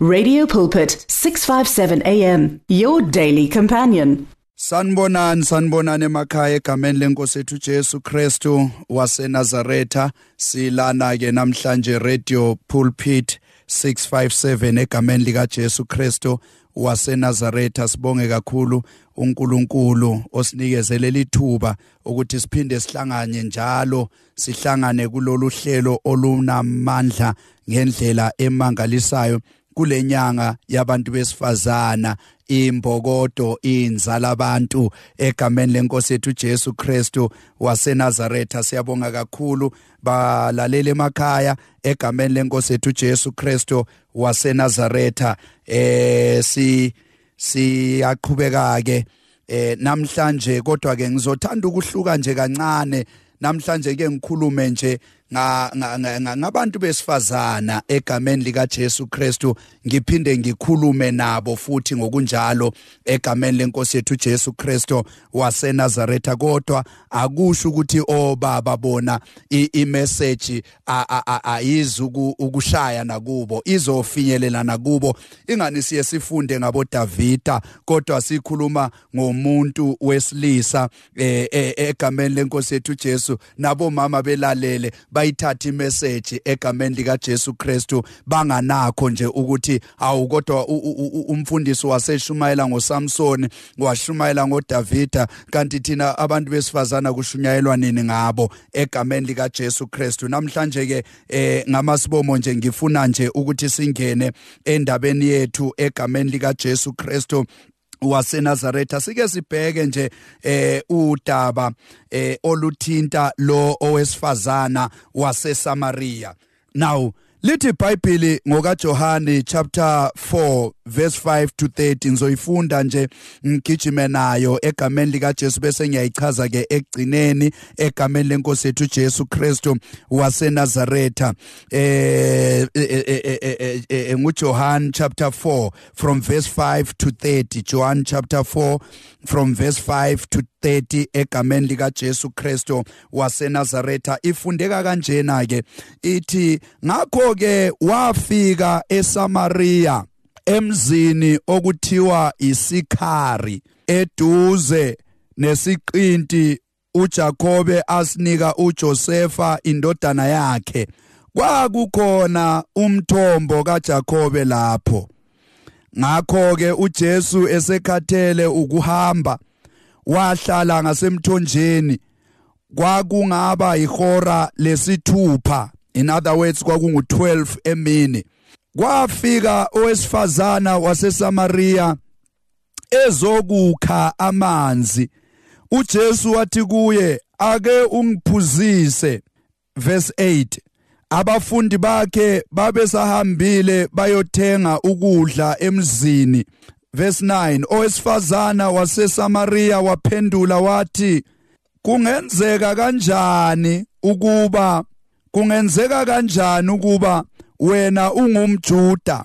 Radio Pulpit 657 AM your daily companion. Sanibonani sanibonani emakhaya egameni lenkosi ethu Jesu Kristu waseNazaretha. Silana ke namhlanje Radio Pulpit 657 egameni lika Jesu Kristu waseNazaretha. Sibonge kakhulu uNkulunkulu osinikezele lithuba ukuthi siphinde sihlangane njalo sihlangane kulolu hlelo olunamandla ngendlela emangalisayo. Kulenyanga yabantu besifazana imbokodo inzala abantu egameni lenkosi yethu Jesu Kristu waseNazaretha siyabonga kakhulu. Balalela emakhaya egameni lenkosi yethu Jesu Kristu waseNazaretha. Eh si siyaqhubeka ke eh namhlanje kodwa ke ngizothanda ukuhluka nje kancane. Namhlanje ke ngikhulume nje ngabantu besifazana egameni lika Jesu Kristu ngiphinde ngikhulume nabo futhi ngokunjalo egameni lenkosi yethu Jesu Kristu waseNazaretha. Kodwa akusho ukuthi obaba bona imessage ayizu ukushaya nakubo izofinyelela nakubo ingani siye sifunde ngabo Davida kodwa sikhuluma ngomuntu wesilisa e, e, egameni lenkosi yethu Jesu. Nabo mama belalele bayithatha imessage egameni lika Jesu Kristu banganakho nje ukuthi awu kodwa umfundisi waseshumayela ngoSamson washumayela ngoDavida kanti thina abantu besifazana kushunyayelwa nini ngabo egameni lika Jesu Kristu? Namhlanje ke eh ngamasibomo nje ngifuna nje ukuthi singene endabeni yethu egameni lika Jesu Kristu. waseNazaretha sike sibheke nje eh udaba eh oluthinta lo owesifazana waseSamaria now lithi iBhayibheli ngoka Johani chapter 4 verse 5 to 30 ngizoyifunda nje ngigijime nayo egameni lika Jesu bese ngiyayichaza ke egcineni egameni lenkosi yethu Jesu Kristu waseNazaretha. Eh nguJohn chapter 4 from verse 5 to 30 John chapter 4 from verse 5 to 30 egameni lika Jesu Kristu waseNazaretha. Ifundeka kanjena ke ithi ngakho ke wafika eSamaria emzini okuthiwa isikhari eduze nesiqinti uJakobe asinika uJosefa indodana yakhe. Kwakukhona umthombo kaJakobe lapho. Ngakho ke uJesu esekhathele ukuhamba wahlala ngasemthonjeni. Kwakungaba ihora lesithupha. In other words kwakungu12 emini. Kwafika owesifazana waseSamaria ezokukha amanzi. uJesu wathi kuye ake ungiphuzise. Verse 8 abafundi bakhe babesahambile bayothenga ukudla emzini. Verse 9 owesifazana waseSamaria waphendula wathi kungenzeka kanjani ukuba kungenzeka kanjani ukuba wena ungumjuda?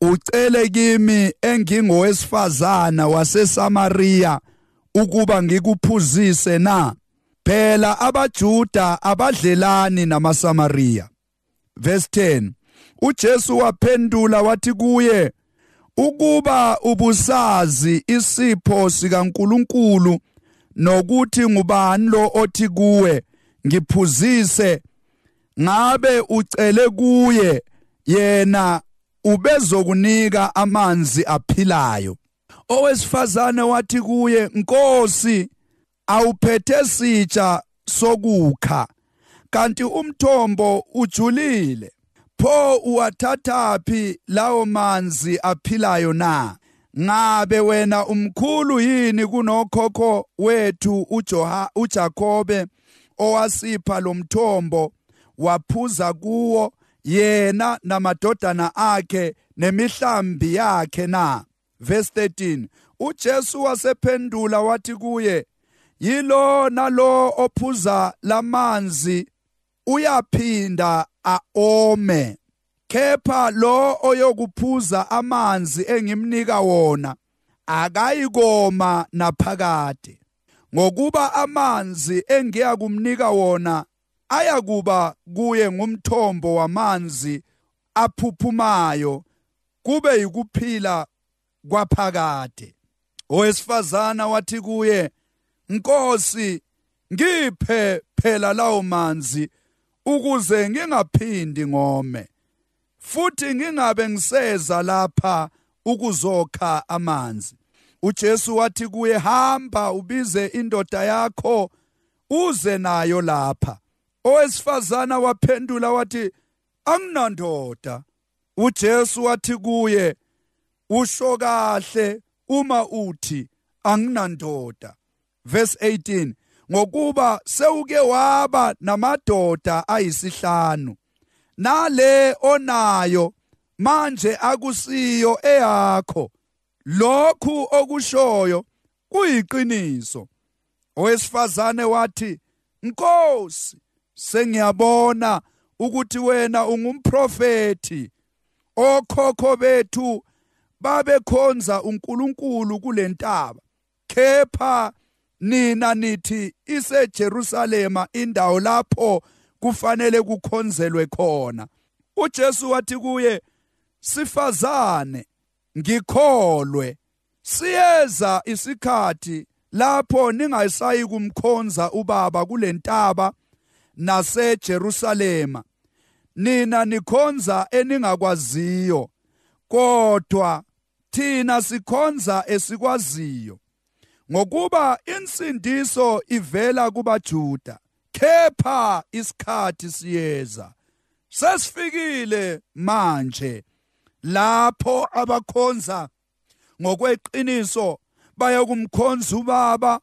Ucele kimi engingowesifazana waseSamaria ukuba ngikuphuzise na? Phela abajuda abadlelani namaSamaria verse 10 uJesu waphendula wathi kuye ukuba ubusazi isipho sikaNkuluNkulu nokuthi ngubani lo othi kuwe ngiphuzise ngabe ucele kuye yena ubezokunika amanzi aphilayo. Owesifazane wathi kuye Nkosi awuphethe sitsha sokukha kanti umthombo ujulile. Pho uwathathaphi lawo manzi aphilayo na? Ngabe wena umkhulu yini kunokhokho wethu uJoha uJakobe owasipha lomthombo waphuza kuwo yena namadodana akhe nemihlambi yakhe na? Verse 13 uJesu wasephendula wathi kuye yilo nalo ophuza lamanzi uyaphinda aome kepha lo oyokuphuza amanzi engimnika wona akayikoma naphakade. Ngokuba amanzi engiya kumnika wona ayakuba kuye ngumthombo wamanzi aphuphumayo kube yikuphila kwaphakade. Owesifazana wathi kuye Nkosi ngiphe phela lawo manzi ukuze ngingaphindi ngome futhi ngingabe ngiseza lapha ukuzokha amanzi. uJesu wathi kuye hamba ubize indoda yakho uze nayo lapha. Owesifazana waphendula wathi anginandoda. uJesu wathi kuye usho kahle uma uthi anginandoda verse 18 ngokuba sewuke waba namadoda ayisihlanu. Nale onayo manje akusiyo eyakho. Lokhu okushoyo kuyiqiniso. Owesifazane wathi Nkosi sengiyabona ukuthi wena ungumprofeti okhokho bethu babekhonza uNkulunkulu kulentaba kepha nina nithi iseJerusalema indawo lapho kufanele kukhonzelwe khona. uJesu wathi kuye sifazane ngikholwe. Siyeza isikhathi lapho ningayisayi kumkhonza ubaba kulentaba naseJerusalema. Nina nikhonza eningakwaziyo kodwa thina sikhonza esikwaziyo. Ngokuba insindiso ivela kubaJuda. Kepha isikhathi siyeza. Sesifikile manje lapho abakhonza ngokweqiniso bayokumkhonza ubaba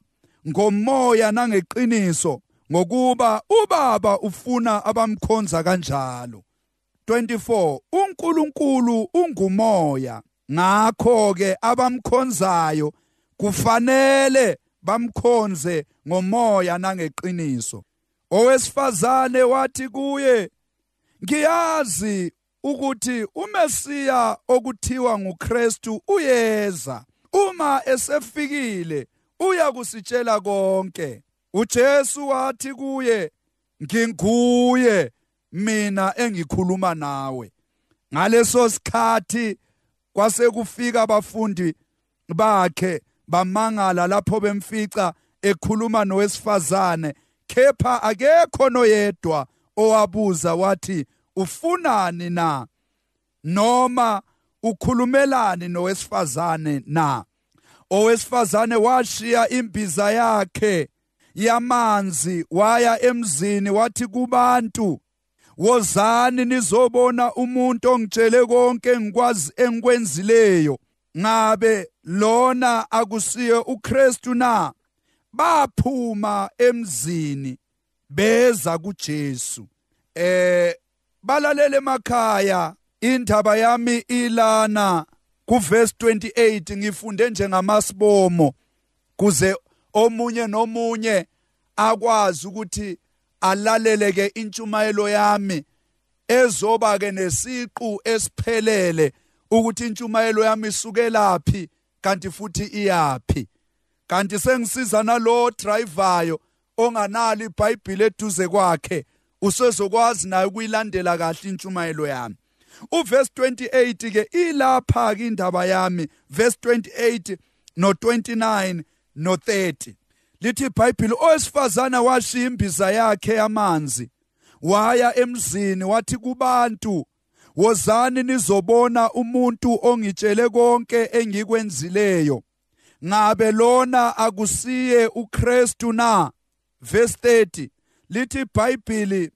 ngomoya nangeqiniso ngokuba ubaba ufuna abamkhonza kanjalo. 24 uNkulunkulu ungumoya. Ngakho ke abamkhonzayo kufanele bamkhonze ngomoya nangeqiniso. Owesifazane wathi kuye ngiyazi ukuthi uMesiya okuthiwa nguKristu uyeza. Uma esefikile uya kusitshela konke. uJesu wathi kuye nginguye mina engikhuluma nawe. Ngaleso sikhathi kwase kufika abafundi bakhe bamangala lapho bemfica ekhuluma nowesifazane. Kepha akekho noyedwa owabuza wathi ufunani na? Noma ukhulumelani nowesifazane na? Owesifazane washiya imbiza yakhe yamanzi waya emzini wathi kubantu wozani nizobona umuntu ongitshele konke ngikwazi engikwenzileyo. Ngabe lona akusiyo uKristu na? Baphuma emzini beza kuJesu. Eh balalele emakhaya indaba yami ilana. Kuverse 28 ngifunde njengamasibomo kuze omunye nomunye akwazi ukuthi alaleleke intshumayelo yami. Ezoba ke nesiqu esiphelele ukuthi intshumayelo yami isukelaphi kanti futhi iyapi kanti sengisiza nalo drivayo onganalo iBhayibheli eduze kwakhe usezokwazi naye ukuyilandela kahle intshumayelo yami. Uverse 28 ke ilapha ke indaba yami verse 28 no 29 no 30 lithi iBhayibheli owesifazana washiya imbiza yakhe yamanzi waya emzini wathi kubantu wozani nizobona umuntu ongitshele konke engikwenzileyo. Ngabe lona akusiye uKristu na? Verse 30 lithi iBhayibheli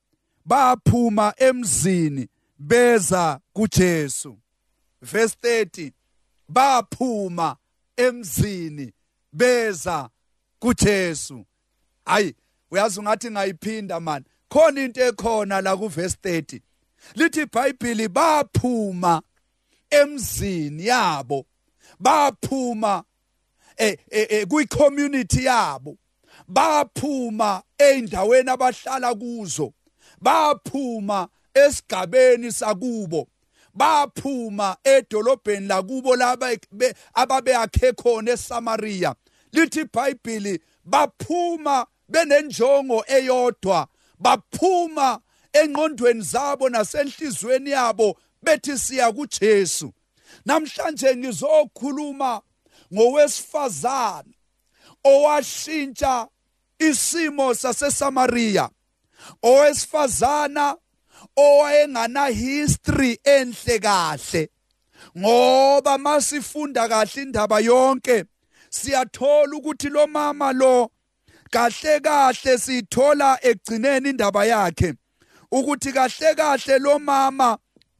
baphuma emzini beza kuJesu. Verse 30 baphuma emzini beza kuJesu. Hayi uyazi ungathi ngayiphinda man khona into ekhona la ku verse 30 lithi iBhayibheli baphuma emzini yabo baphuma eh, eh, eh kuyi community yabo baphuma eindaweni abahlala kuzo baphuma esigabeni sakubo baphuma edolobheni lakubo laba ababeyakhe khona eSamaria lithi iBhayibheli baphuma benenjongo eyodwa baphuma engqondweni zabo nasenhlizweni yabo bethi siya kuJesu. Namhlanje ngizokhuluma ngowesifazane owashintsha isimo saseSamaria owesifazana owayengana history enhle kahle. Ngoba masifunda kahle indaba yonke siyathola ukuthi lo mama lo kahle kahle sithola egcineni indaba yakhe. Ukuthi kahle kahle lo mama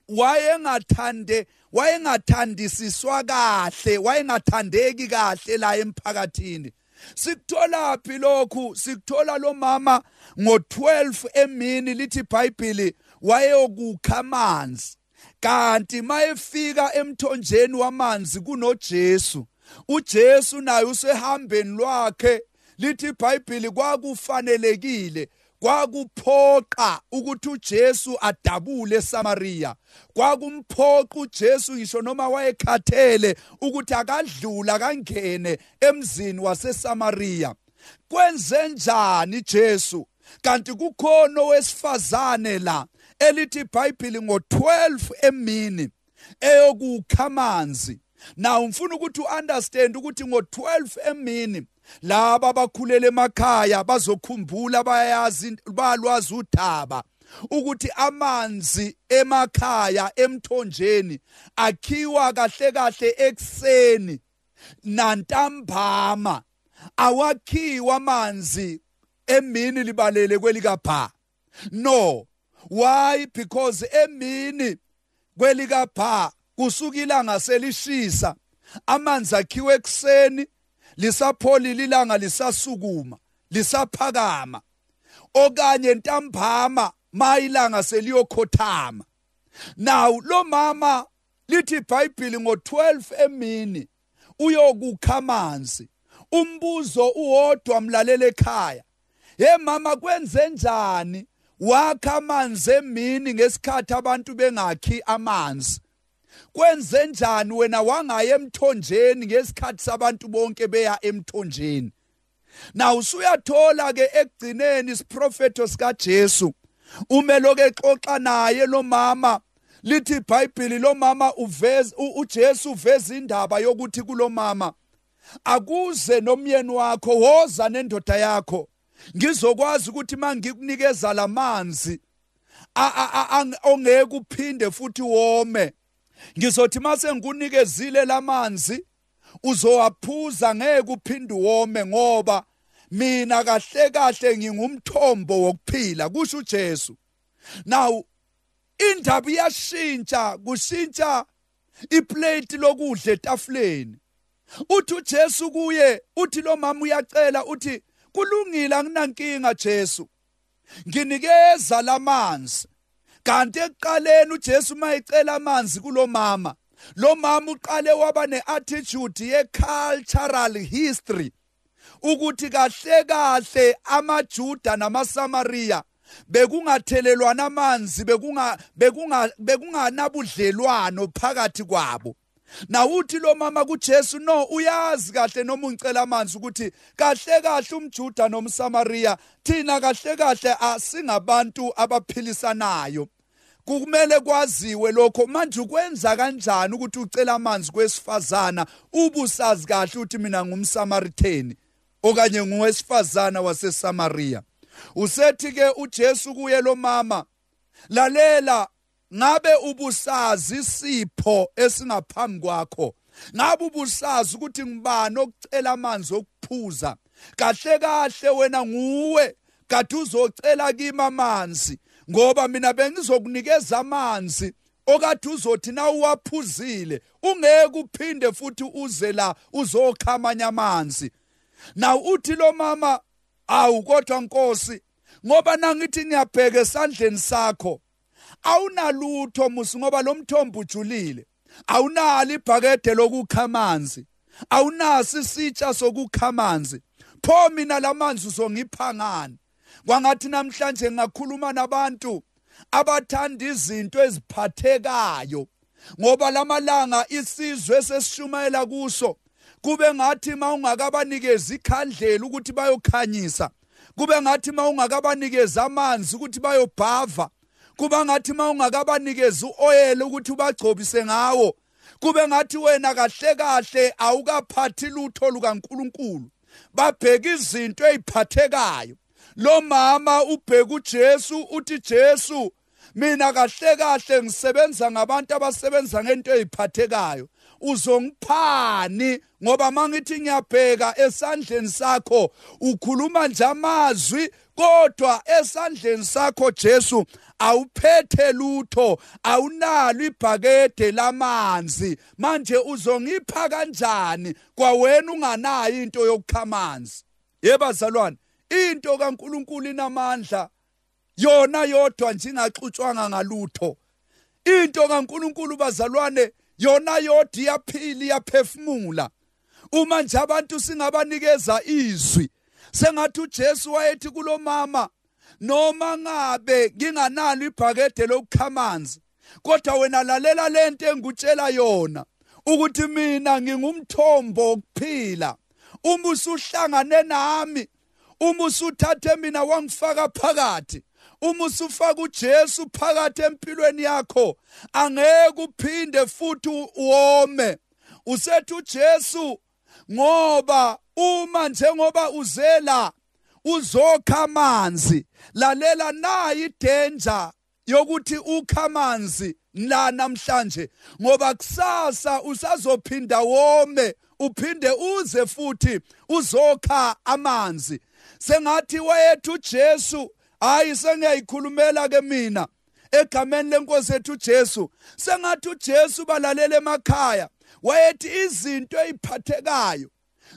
wayengathande wayengathandisiswa kahle wayengathandeki kahle la emphakathini. Sikuthola phi lokhu? Sikuthola lo mama ngo12 emini lithi iBhayibheli wayeyokukha amanzi. Kanti mayefika emthonjeni wamanzi kunoJesu. uJesu naye usehambeni lwakhe lithi iBhayibheli kwakufanelekile. Kwakuphoqa ukuthi uJesu adabule eSamaria kwakumphoqa uJesu ngisho noma wayekhathele ukuthi akadlula kangene emzini waseSamaria kwenze njani Jesu? Kanti kukhona owesifazane la elithi iBhayibheli ngo12 emini eyokukha now ngifuna ukuthi uunderstand ukuthi ngo12 emini laba abakhulele emakhaya bazokhumbula bayazi balwazi udaba ukuthi amanzi emakhaya emthonjeni akhiwa kahle kahle ekseni nantambama. Awakhiwa amanzi emini libalele kwelikapha. No why? Because emini kwelikapha kusuka ilanga selishisa amanzi akhiwe ekseni lisapholile ilanga lisasukuma lisaphakama. Okanye ntambama mayilanga seliyokhothama. Now lo mama lithi iBhayibheli ngo12 emini uyokukha amanzi. Umbuzo uwodwa mlalela ekhaya he mama kwenze njani wakha amanzi emini ngesikhathi abantu bengakhi amanzi? Kwenze njani wena wangaya emthonjeni ngesikhathi sabantu bonke beya emthonjeni? Na usuyathola ke ekugcineni isiprofeto sika Jesu? Umeloke exoxa naye lo mama lithi iBhayibheli lo mama uveza uJesu uveza indaba yokuthi kulo mama akuze nomyeni wakho woza nendoda yakho. Ngizokwazi ukuthi mangikunikeza lamanzi ongeke uphinde futhi wome. Ngizothi mase ngikunikezile lamanzi uzowaphuza ngeke uphinde wome ngoba mina kahle kahle ngingumthombo wokuphila kusho uJesu. Now indaba iyashintsha kushintsha iplate lokudla etafuleni. Uthi uJesu kuye uthi lo mama uyacela uthi kulungile anginankinga Jesu. Nginikeza lamanzi kanti ekuqaleni uJesu mayecela amanzi kulomama. Lo mama uqale waba neattitude yecultural history ukuthi kahle kahle amaJuda namaSamaria bekungathelelwana amanzi bekunga bekunga bekunganabudlelwano phakathi kwabo. Nawuthi lo mama kuJesu no uyazi kahle noma ungicela amanzi ukuthi kahle kahle umJuda nomSamaria thina kahle kahle asingabantu abaphilisanayo. Kumele kwaziwe lokho. Manje ukwenza kanjani ukuthi ucela amanzi kwesifazana? Ubusazi kahle ukuthi mina ngumSamaritheni okanye ngowesifazana waseSamaria. Usethi ke uJesu kuye lo mama lalela ngabe ubusazi isipho esingaphambi kwakho? Ngabe ubusazi ukuthi ngibani okucela amanzi okuphuza? Kahle kahle wena nguwe kade uzocela kimi amanzi. Ngoba mina bengizokunikeza amanzi okade uzothi na uwaphuzile ungeke uphinde futhi uze la uzokha amanye amanzi. Na uthi lo mama awu kodwa nkosi ngoba nangithi ngiyabheka esandleni sakho awunalutho musi ngoba lo mthombo ujulile awunalo ibhakede lokukha amanzi awunaso isitsha sokukha amanzi. Pho mina lamanzi uzongipha ngani? Kwangathi namhlanje ngakhuluma nabantu abathanda izinto eziphathekayo ngoba lamalanga isizwe sesishumayela kuso. Kube ngathi mawungakabanikeza ikhandlela ukuthi bayokhanyisa kube ngathi mawungakabanikeza amanzi ukuthi bayobhava kuba ngathi mawungakabanikeza uoil ukuthi ubagcobise ngawo kube ngathi wena kahle kahle awukaphathi lutho lukaNkuluNkulu. Babheka izinto eziphathekayo lo mama ubheka uJesu uthi Jesu mina kahle kahle ngisebenza ngabantu abasebenza ngento eziphathekayo uzongiphani? Ngoba mangithi ngiyabheka esandleni sakho ukhuluma nje amazwi kodwa esandleni sakho Jesu awuphethe lutho awunalo ibhakede lamanzi. Manje uzongipha kanjani? Kwawena unganayo into yokukha amanzi. Yebazalwane into kaNkuluNkulu inamandla yona yodwa nje ingaxutshwanga ngalutho. Into kaNkuluNkulu bazalwane yona yodwa iyaphila iyaphefumula. Uma nje abantu singabanikeza izwi sengathi uJesu wayethi kulomama noma ngabe nginganalo ibhakede lokukhamanzi kodwa wena lalela lento engikutshela yona ukuthi mina ngingumthombo wokuphila. Uma usuhlangane nami uma usuthathe mina wangifaka phakathi. Uma usufaka uJesu phakathi empilweni yakho. Angeke uphinde futhi uwome. Usethi uJesu ngoba uma njengoba uzela uzokha amanzi. Lalela nayi idanger yokuthi ukha amanzi la namhlanje ngoba kusasa usazophinda wome uphinde uze futhi uzokha amanzi. Sengathi wayethu uJesu hayi sengiyayikhulumela ke mina egameni lenkosi ethu uJesu. Sengathi uJesu balalela emakhaya wayethi izinto eziphathekayo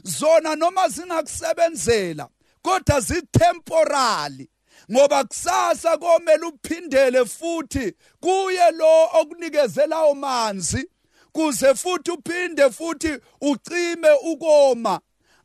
zona noma zingakusebenzela kodwa zitemporary ngoba kusasa komele uphindele futhi kuye lo okunikezelayo manzi kuze futhi uphinde futhi ucime ukoma.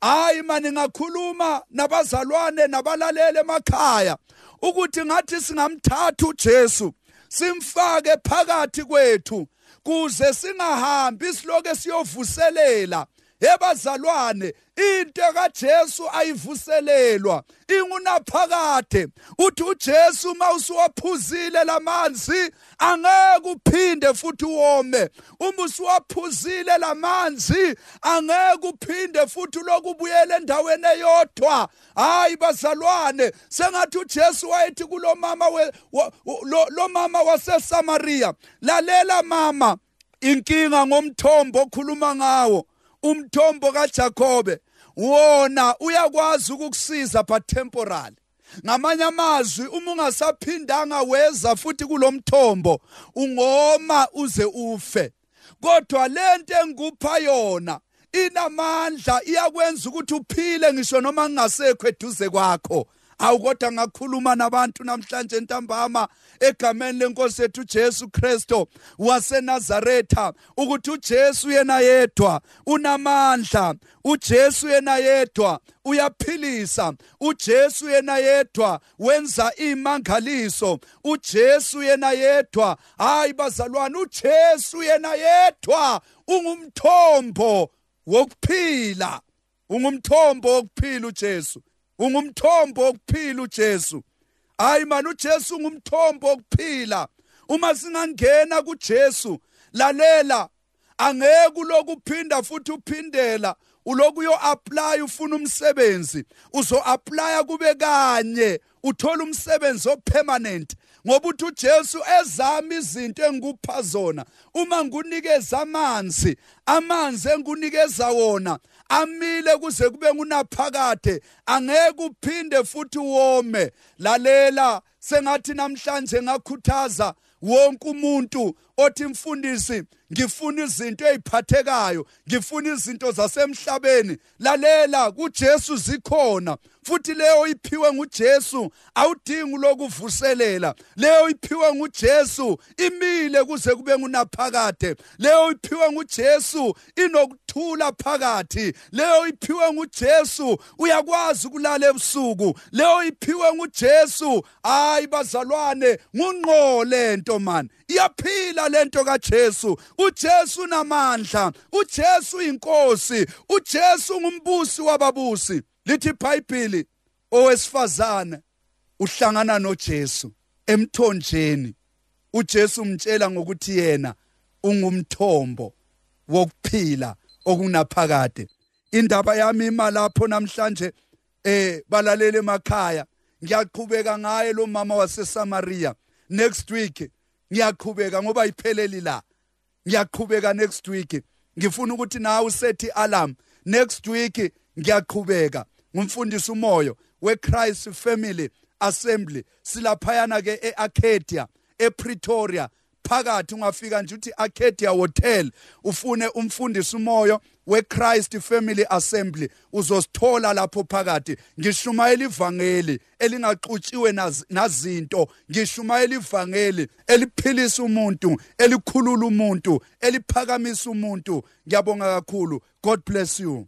Hayi mani ngakhuluma nabazalwane nabalalele emakhaya ukuthi ngathi singamthatha uJesu simfake phakathi kwethu kuze singahambi siloke siyovuselela ebazalwane into kaJesu ayivuselelwa ingunaphakade. Uthi uJesu mawusuwaphuzile lamanzi angeke uphinde futhi uwome. Uma usuwaphuzile lamanzi angeke uphinde futhi lokubuyela endaweni eyodwa. Hayi bazalwane sengathi uJesu wayethi kulomama lo mama waseSamaria lalela mama inkinga ngomthombo okhuluma ngawo. Umthombo kaJakobe. Wona uyakwazi ukukusiza but temporary. Ngamanye amazwi uma ungasaphindanga weza futhi kulomthombo ungoma uze ufe. Kodwa lento engikupha yona inamandla iyakwenza ukuthi uphile ngisho noma ngingasekho eduze kwakho. Awukodwa ngakhuluma nabantu namhlanje ntambama egameni lenkosi yethu Jesu Kristo waseNazaretha ukuthi uJesu yena yedwa unamandla uJesu yena yedwa uyaphilisa uJesu yena yedwa wenza imangaliso uJesu yena yedwa. Hayi bazalwane uJesu yena yedwa ungumthombo wokuphila ungumthombo wokuphila uJesu ungumthombo wokuphila uJesu. Hayi man uJesu ungumthombo wokuphila. Uma singangena kuJesu lalela angeke lokuphinda futhi uphindela. Uloku uyo apply ufuna umsebenzi. Uzo apply kube kanye uthola umsebenzi opermanent. Ngoba uthi uJesu ezama izinto engikupha zona uma ngikunikeza amanzi amanzi engikunikeza wona amile kuze kube ngunaphakade angeke uphinde futhi wome lalela sengathi namhlanje ngakhuthaza wonke umuntu othi mfundisi ngifuna izinto eziphathekayo ngifuna izinto zasemhlabeni. Lalela kuJesu zikhona. Futhi leyo iphiwe nguJesu awudingi lokuvuselela. Leyo iphiwe nguJesu imile kuze kube ngunaphakade. Leyo iphiwe nguJesu inokuthula phakathi. Leyo iphiwe nguJesu uyakwazi kulala ebusuku. Leyo iphiwe nguJesu hayi bazalwane ngungqole nto man iyaphila lento kaJesu. uJesu unamandla uJesu inkosi uJesu ngumbusi wababusi. Lithi iBhayibheli owesifazane uhlangana noJesu emthonjeni. uJesu umtshela ngokuthi yena ungumthombo wokuphila okunaphakade indaba yami ima lapho namhlanje eh balalele emakhaya. Ngiyaqhubeka ngaye lo mama waseSamaria next week ngiyaqhubeka ngoba ipheleli la. Ngiyaqhubeka next week. Ngifuna ukuthi nawe usethi alarm next week ngiyaqhubeka. Ngumfundisi umoyo weChrist Family Assembly. Silaphayana ke eArcadia ePretoria. Phakathi ungafika nje uthi Arcadia Hotel ufune umfundisi umoyo weChrist Family Assembly. Uzosithola lapho phakathi. Ngishumayela ivangeli elingaxutshiwe nazinto. Ngishumayela ivangeli eliphilisa umuntu elikhulula umuntu eliphakamisa umuntu. Ngiyabonga kakhulu. God bless you.